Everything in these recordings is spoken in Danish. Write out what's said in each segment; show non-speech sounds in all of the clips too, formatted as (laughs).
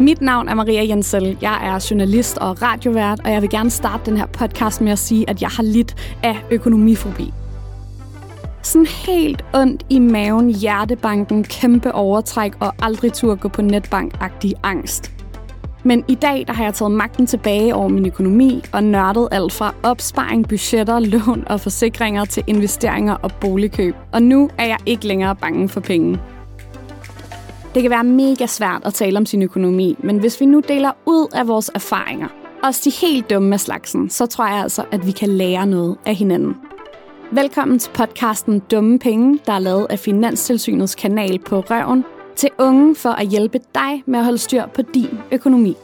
Mit navn er Maria Jensel. Jeg er journalist og radiovært, og jeg vil gerne starte den her podcast med at sige, at jeg har lidt af økonomifobi. Sådan helt ondt i maven, hjertebanken, kæmpe overtræk og aldrig tur gå på netbank-agtig angst. Men i dag der har jeg taget magten tilbage over min økonomi og nørdet alt fra opsparing, budgetter, (laughs) lån og forsikringer til investeringer og boligkøb. Og nu er jeg ikke længere bange for penge. Det kan være mega svært at tale om sin økonomi, men hvis vi nu deler ud af vores erfaringer, også de helt dumme af slagsen, så tror jeg altså, at vi kan lære noget af hinanden. Velkommen til podcasten Dumme Penge, der er lavet af Finanstilsynets kanal på Røven, til unge for at hjælpe dig med at holde styr på din økonomi.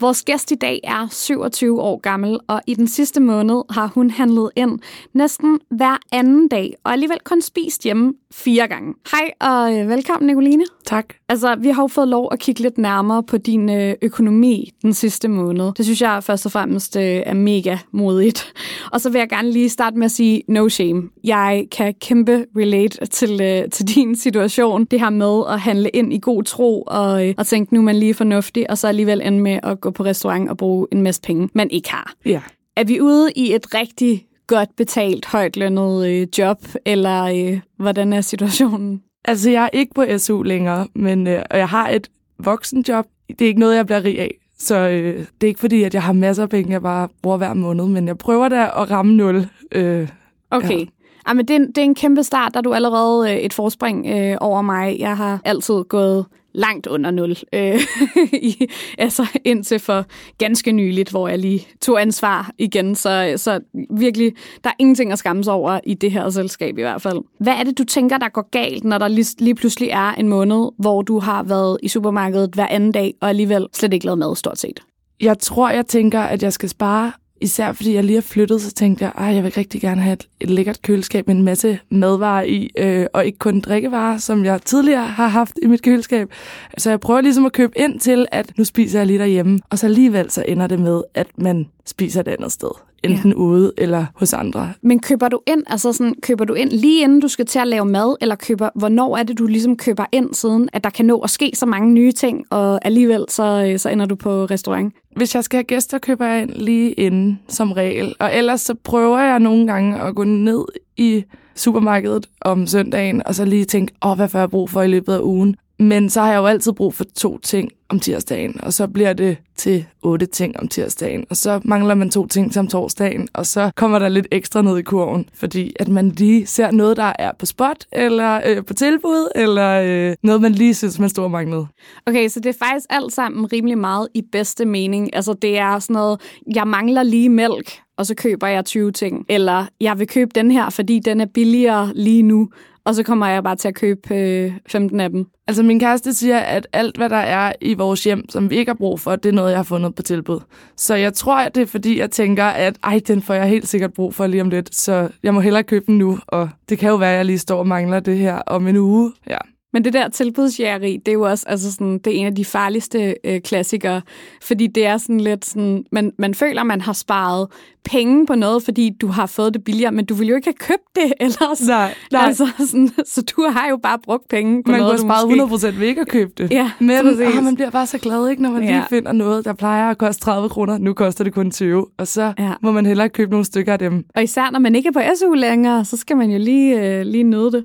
Vores gæst i dag er 27 år gammel, og i den sidste måned har hun handlet ind næsten hver anden dag, og alligevel kun spist hjemme fire gange. Hej og øh, velkommen, Nicoline. Tak. Altså, vi har jo fået lov at kigge lidt nærmere på din øh, økonomi den sidste måned. Det synes jeg først og fremmest øh, er mega modigt. (laughs) Og så vil jeg gerne lige starte med at sige no shame. Jeg kan kæmpe relate til, øh, til (laughs) din situation. Det her med at handle ind i god tro og, og tænke, nu er man lige fornuftig, og så alligevel ende med at gå på restaurant og bruge en masse penge, man ikke har. Ja. Er vi ude i et rigtig godt betalt, højt lønnet øh, job, eller øh, hvordan er situationen? Altså, jeg er ikke på SU længere, men øh, og jeg har et voksenjob. Det er ikke noget, jeg bliver rig af. Så øh, det er ikke fordi, at jeg har masser af penge, jeg bare bruger hver måned, men jeg prøver da at ramme nul. Øh, Okay. Ja. Ja, men det, er en, det er en kæmpe start, der er du allerede øh, et forspring øh, over mig. Jeg har altid gået langt under nul. Øh, (laughs) i, altså indtil for ganske nyligt, hvor jeg lige tog ansvar igen. Så, så virkelig, der er ingenting at skamme sig over i det her selskab i hvert fald. Hvad er det, du tænker, der går galt, når der lige, lige pludselig er en måned, hvor du har været i supermarkedet hver anden dag, og alligevel slet ikke lavet mad stort set? jeg tror, jeg tænker, at jeg skal spare Især fordi jeg lige har flyttet, så tænkte jeg, at jeg vil rigtig gerne have et, et lækkert køleskab med en masse madvarer i, øh, og ikke kun drikkevarer, som jeg tidligere har haft i mit køleskab. Så jeg prøver ligesom at købe ind til, at nu spiser jeg lige derhjemme, og så alligevel så ender det med, at man spiser et andet sted. Enten ja. ude eller hos andre. Men køber du ind, altså sådan, køber du ind lige inden du skal til at lave mad, eller køber, hvornår er det, du ligesom køber ind, siden at der kan nå at ske så mange nye ting, og alligevel så, så ender du på restaurant? Hvis jeg skal have gæster, køber jeg ind lige inden som regel. Og ellers så prøver jeg nogle gange at gå ned i supermarkedet om søndagen, og så lige tænke, åh, hvad får jeg brug for i løbet af ugen? Men så har jeg jo altid brug for to ting om tirsdagen, og så bliver det til otte ting om tirsdagen, og så mangler man to ting som torsdagen, og så kommer der lidt ekstra ned i kurven, fordi at man lige ser noget, der er på spot, eller øh, på tilbud, eller øh, noget, man lige synes, man står manglet. Okay, så det er faktisk alt sammen rimelig meget i bedste mening. Altså det er sådan noget, jeg mangler lige mælk, og så køber jeg 20 ting. Eller jeg vil købe den her, fordi den er billigere lige nu, og så kommer jeg bare til at købe øh, 15 af dem. Altså min kæreste siger, at alt, hvad der er i vores hjem, som vi ikke har brug for, det er noget, jeg har fundet på tilbud. Så jeg tror, at det er fordi, jeg tænker, at ej, den får jeg helt sikkert brug for lige om lidt. Så jeg må hellere købe den nu, og det kan jo være, at jeg lige står og mangler det her om en uge. Ja. Men det der tilbudsjægeri, det er jo også altså sådan, det er en af de farligste øh, klassikere, fordi det er sådan lidt sådan, man, man føler, man har sparet penge på noget, fordi du har fået det billigere, men du vil jo ikke have købt det (laughs) ellers. Nej, nej. Altså sådan, så du har jo bare brugt penge på man noget, kunne have du måske... sparet 100% ved ikke at købe det. Ja, Men åh, man bliver bare så glad, ikke, når man Ja. lige finder noget, der plejer at koste 30 kroner. Nu koster det kun 20, og så Ja. må man hellere købe nogle stykker af dem. Og især når man ikke er på SU længere, så skal man jo lige, øh, lige nyde det.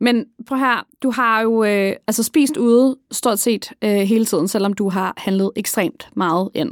Men prøv her, du har jo øh, altså spist ude stort set øh, hele tiden, selvom du har handlet ekstremt meget ind.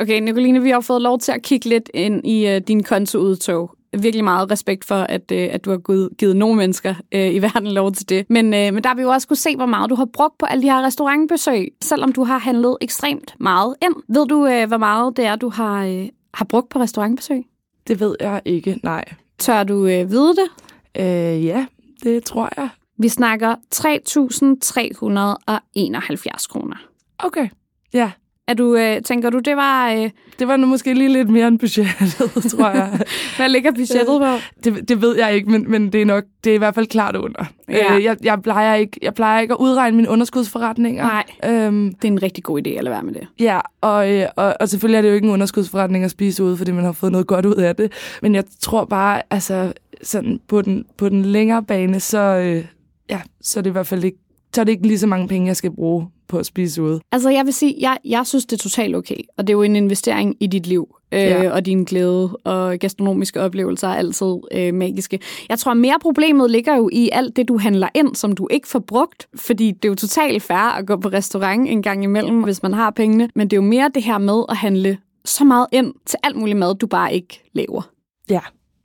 Okay, Nicoline, vi har fået lov til at kigge lidt ind i øh, din kontoudtog. Virkelig meget respekt for, at, øh, at du har givet, givet nogle mennesker øh, i verden lov til det. Men, øh, men der har vi jo også kunne se, hvor meget du har brugt på alle de her restaurantbesøg, selvom du har handlet ekstremt meget ind. Ved du, øh, hvor meget det er, du har, øh, har brugt på restaurantbesøg? Det ved jeg ikke, nej. Tør du øh, vide det? Øh, ja, det tror jeg. Vi snakker 3.371 kroner. Okay, ja. Er du, øh, tænker du, det var... Øh, Det var nu måske lige lidt mere end budgettet, (laughs) tror jeg. hvad ligger budgettet på? Det, det ved jeg ikke, men, men det er nok det er i hvert fald klart under. Ja. Øh, jeg, jeg, plejer ikke, jeg plejer ikke at udregne mine underskudsforretninger. Nej. Øhm, Det er en rigtig god idé at lade være med det. ja, og, øh, og, og selvfølgelig er det jo ikke en underskudsforretning at spise ude, fordi man har fået noget godt ud af det. Men jeg tror bare, altså sådan på den, på den længere bane, så, øh, ja, så er det i hvert fald ikke, så er det ikke lige så mange penge, jeg skal bruge på at spise ude. Altså, jeg vil sige, jeg, jeg synes, det er totalt okay. Og det er jo en investering i dit liv. Øh, Ja. Og din glæde og gastronomiske oplevelser er altid øh, magiske. Jeg tror, mere problemet ligger jo i alt det, du handler ind, som du ikke får brugt. Fordi det er jo totalt fair at gå på restaurant en gang imellem, hvis man har pengene. Men det er jo mere det her med at handle så meget ind til alt muligt mad, du bare ikke laver. Ja,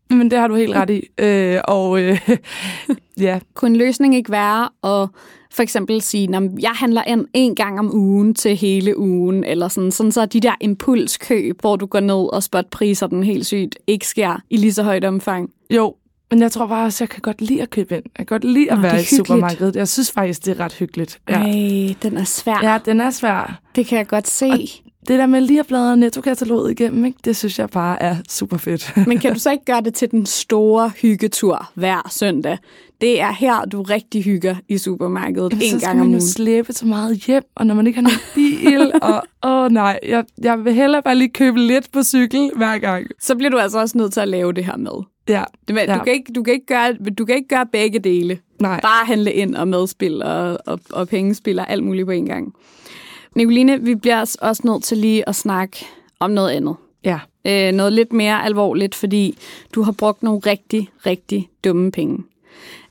men det har du helt ret i. Øh, og øh, (laughs) ja, Kunne løsning ikke være at for eksempel sige, at jeg handler ind en gang om ugen til hele ugen, eller sådan, sådan så de der impulskøb, hvor du går ned og spotpriser den helt sygt, ikke sker i lige så højt omfang. jo, men jeg tror bare også, jeg kan godt lide at købe ind. Jeg kan godt lide at Nå, være i supermarkedet. Jeg synes faktisk, det er ret hyggeligt. Ja, Ej, den er svær. ja den er svær. Det kan jeg godt se. Og- Det der med lige at bladre netto-kataloget igennem, ikke? det synes jeg bare er super fedt. Men kan du (laughs) så ikke gøre det til den store hyggetur hver søndag? Det er her, du rigtig hygger i supermarkedet Jamen, en så skal gang om man jo ugen. slæbe så meget hjem, og når man ikke har nogen (laughs) bil, og åh nej, jeg, jeg vil hellere bare lige købe lidt på cykel hver gang. Så bliver du altså også nødt til at lave det her med. Ja, Det, med, Ja. du, kan ikke, du, kan ikke gøre, du kan ikke gøre begge dele. nej. Bare handle ind og medspil og, og, og pengespil og alt muligt på en gang. Nicoline, vi bliver også nødt til lige at snakke om noget andet. Ja, Øh, noget lidt mere alvorligt, fordi du har brugt nogle rigtig, rigtig dumme penge.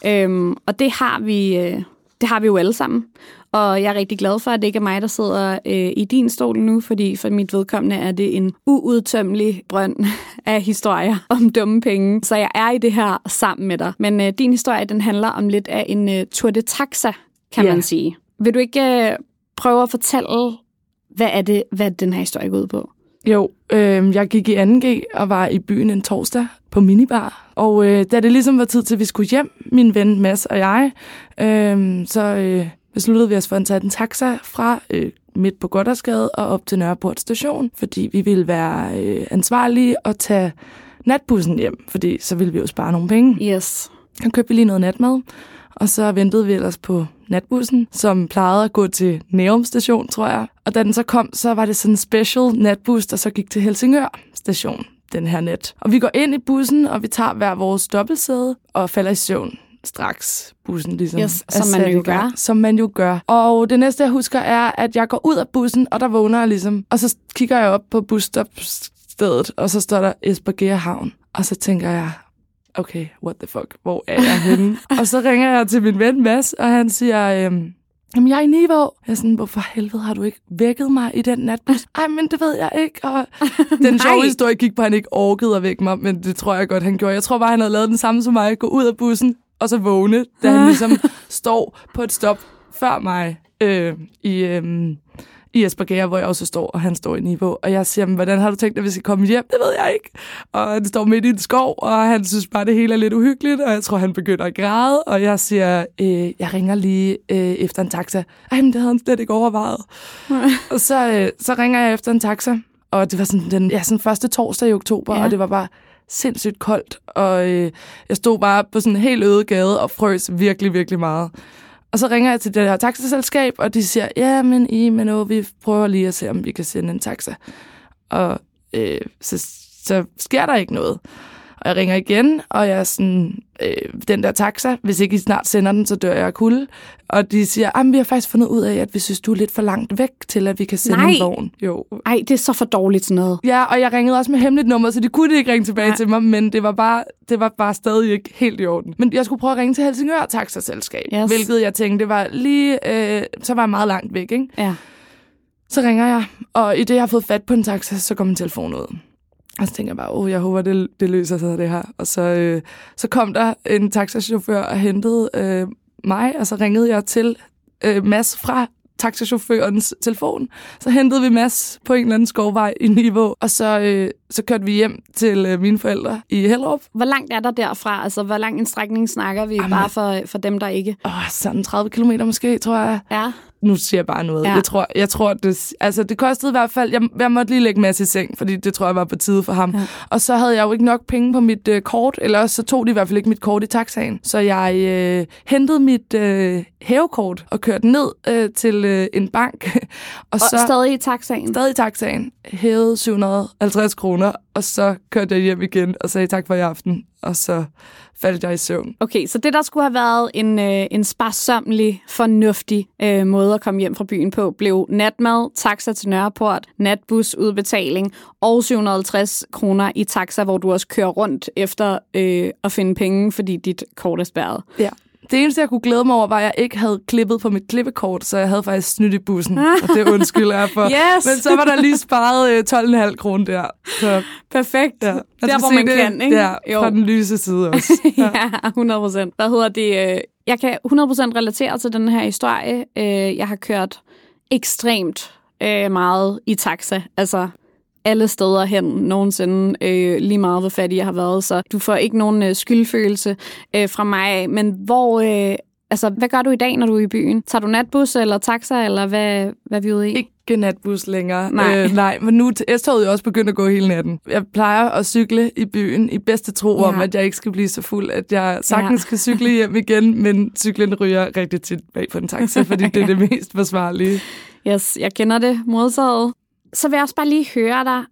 Øhm, og det har vi, øh, det har vi jo alle sammen. Og jeg er rigtig glad for, at det ikke er mig, der sidder øh, i din stol nu, fordi for mit vedkommende er det en uudtømmelig brønd (laughs) af historier om dumme penge. Så jeg er i det her sammen med dig. Men øh, din historie, den handler om lidt af en øh, tour de taxa, kan Ja. man sige. Vil du ikke øh, prøve at fortælle, hvad er det, hvad den her historie går ud på? Jo, øh, jeg gik i 2G og var i byen en torsdag på minibar. Og øh, da det ligesom var tid til, at vi skulle hjem, min ven Mads og jeg, øh, så øh, besluttede vi os for at tage en taxa fra øh, midt på Goddersgade og op til Nørreport station, fordi vi ville være øh, ansvarlige og tage natbussen hjem, fordi så ville vi jo spare nogle penge. Yes. Så købte vi lige noget natmad, og så ventede vi ellers på natbussen, som plejede at gå til Nærum station, tror jeg. Og da den så kom, så var det sådan en special natbus, der så gik til Helsingør station den her nat. Og vi går ind i bussen, og vi tager hver vores dobbeltsæde og falder i søvn straks bussen ligesom Yes, som man jo gør. Som man jo gør. Og det næste, jeg husker, er, at jeg går ud af bussen, og der vågner jeg ligesom. Og så kigger jeg op på busstopstedet, og så står der Esbjerg Havn. Og så tænker jeg, okay, what the fuck, hvor er jeg henne? (laughs) og så ringer jeg til min ven Mads, og han siger, øhm, Jamen, jeg er i Niveau. Jeg er sådan, hvorfor helvede har du ikke vækket mig i den natbus? (laughs) Ej, men det ved jeg ikke. Og den (laughs) sjove historie gik på, at han ikke orkede at vække mig, men det tror jeg godt, han gjorde. Jeg tror bare, han havde lavet den samme som mig. Gå ud af bussen, og så vågne, da han ligesom står på et stop før mig øh, i, øh, i Esbjerg, hvor jeg også står, og han står i Niveau. Og jeg siger, "Men hvordan har du tænkt, at vi skal komme hjem? Det ved jeg ikke. Og han står midt i en skov, og han synes bare, det hele er lidt uhyggeligt, og jeg tror, han begynder at græde. Og jeg siger, øh, jeg ringer lige øh, efter en taxa. Ej, men det havde han slet ikke overvejet. og så, øh, så ringer jeg efter en taxa, og det var sådan den ja, sådan første torsdag i oktober, ja. og det var bare sindssygt koldt, og øh, jeg stod bare på sådan en helt øde gade og frøs virkelig, virkelig meget. Og så ringer jeg til det her taxaselskab, og de siger, ja, men I, men oh, vi prøver lige at se, om vi kan sende en taxa. Og øh, så, så sker der ikke noget. Jeg ringer igen, og jeg er sådan, øh, den der taxa, hvis ikke I snart sender den, så dør jeg af kulde. Og de siger, at vi har faktisk fundet ud af, at vi synes, du er lidt for langt væk til, at vi kan sende Nej. en vogn. Jo. Ej, det er så for dårligt sådan noget. Ja, og jeg ringede også med hemmeligt nummer, så de kunne ikke ringe tilbage ja. til mig, men det var, bare, det var bare stadig ikke helt i orden. Men jeg skulle prøve at ringe til Helsingør Taxaselskab, Yes. hvilket jeg tænkte, det var lige, øh, så var jeg meget langt væk, ikke? Ja. Så ringer jeg, og i det, jeg har fået fat på en taxa, så går min telefon ud. Og så tænker jeg bare, åh, jeg håber, det, det løser sig, det her. Og så, øh, så kom der en taxachauffør og hentede øh, mig, og så ringede jeg til øh, Mads fra taxachaufførens telefon. Så hentede vi Mads på en eller anden skovvej i Niveau, og så, øh, så kørte vi hjem til øh, mine forældre i Hellerup. Hvor langt er der derfra? Altså, hvor lang en strækning snakker vi, Jamen. bare for, for dem, der ikke... Åh, sådan 30 kilometer måske, tror jeg. Ja. Nu siger jeg bare noget. Ja. Jeg tror, jeg tror det, altså det kostede i hvert fald, jeg, jeg måtte lige lægge Mads i seng, fordi det tror jeg var på tide for ham. Ja. Ja. Og så havde jeg jo ikke nok penge på mit øh, kort, eller også så tog de i hvert fald ikke mit kort i taxaen. Så jeg øh, hentede mit øh, hævekort og kørte ned øh, til øh, en bank. (laughs) og, Og så stadig i taxaen. stadig i taxaen, hævede 750 kroner, og så kørte jeg hjem igen og sagde tak for i aften, og så faldt jeg i søvn. Okay, så det der skulle have været en, øh, en sparsomlig, fornuftig øh, måde at komme hjem fra byen på, blev natmad, taxa til Nørreport, natbus, udbetaling og 750 kroner i taxa, hvor du også kører rundt efter øh, at finde penge, fordi dit kort er spærret. Ja. Det eneste, jeg kunne glæde mig over, var, at jeg ikke havde klippet på mit klippekort, så jeg havde faktisk snydt i bussen, og det (laughs) undskylder jeg for. Yes! Men så var der lige sparet øh, 12,5 kroner der. Så, Perfekt. ja. Der, skal hvor man det, kan, ikke? Ja, Jo. fra den lyse side også. (laughs) ja, 100 procent. Hvad hedder det? øh, Jeg kan 100 procent relatere til den her historie. Øh, Jeg har kørt ekstremt øh, meget i taxa. Altså alle steder hen nogensinde, øh, lige meget hvor fattig jeg har været. Så du får ikke nogen øh, skyldfølelse øh, fra mig. Men hvor... Øh, altså, hvad gør du i dag, når du er i byen? Tager du natbus eller taxa, eller hvad, hvad er vi ude i? Ikke natbus længere. Nej. Øh, nej, men nu er S-toget jo også begyndt at gå hele natten. Jeg plejer at cykle i byen i bedste tro ja. om, at jeg ikke skal blive så fuld, at jeg sagtens ja. kan cykle hjem igen, men cyklen ryger rigtig tit bag på en taxa, fordi det er det (laughs) mest forsvarlige. Yes, jeg kender det modtaget. Så vil jeg også bare lige høre dig.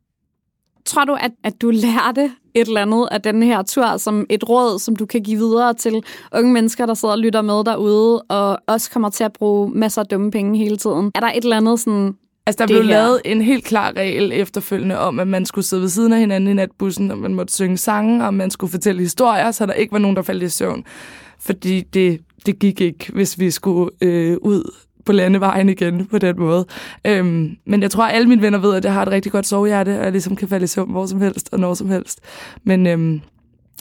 Tror du, at, at du lærte et eller andet af den her tur som et råd, som du kan give videre til unge mennesker, der sidder og lytter med derude, og også kommer til at bruge masser af dumme penge hele tiden? Er der et eller andet sådan... Altså, der Det blev her. lavet en helt klar regel efterfølgende om, at man skulle sidde ved siden af hinanden i natbussen, og man måtte synge sange, og man skulle fortælle historier, så der ikke var nogen, der faldt i søvn. Fordi det, det gik ikke, hvis vi skulle øh, ud på landevejen igen på den måde. Øhm, men jeg tror, at alle mine venner ved, at jeg har et rigtig godt sovehjerte, og jeg ligesom kan falde i søvn hvor som helst og når som helst. Men øhm,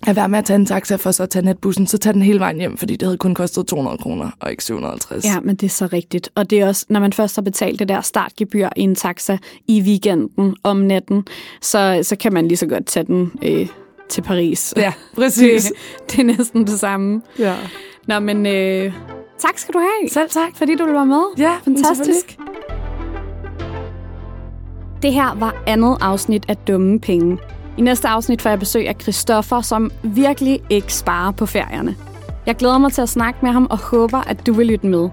at være med at tage en taxa for så at tage natbussen, så tage den hele vejen hjem, fordi det havde kun kostet 200 kroner og ikke 750. Ja, men det er så rigtigt. Og det er også, når man først har betalt det der startgebyr i en taxa i weekenden om natten, så, så kan man lige så godt tage den øh, til Paris. ja (laughs) præcis. Det, det er næsten det samme. Ja. Nå, men øh, tak skal du have. Selv tak. Fordi du være med. Ja, Fantastisk. Det her var andet afsnit af Dumme Penge. I næste afsnit får jeg besøg af Christoffer, som virkelig ikke sparer på ferierne. Jeg glæder mig til at snakke med ham og håber, at du vil lytte med.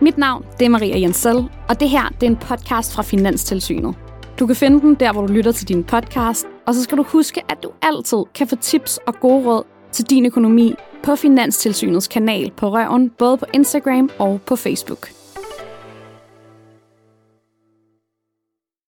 Mit navn det er Maria Jensel, og det her det er en podcast fra Finanstilsynet. Du kan finde den der, hvor du lytter til din podcast, og så skal du huske, at du altid kan få tips og gode råd til din økonomi på Finanstilsynets kanal på Røven, både på Instagram og på Facebook.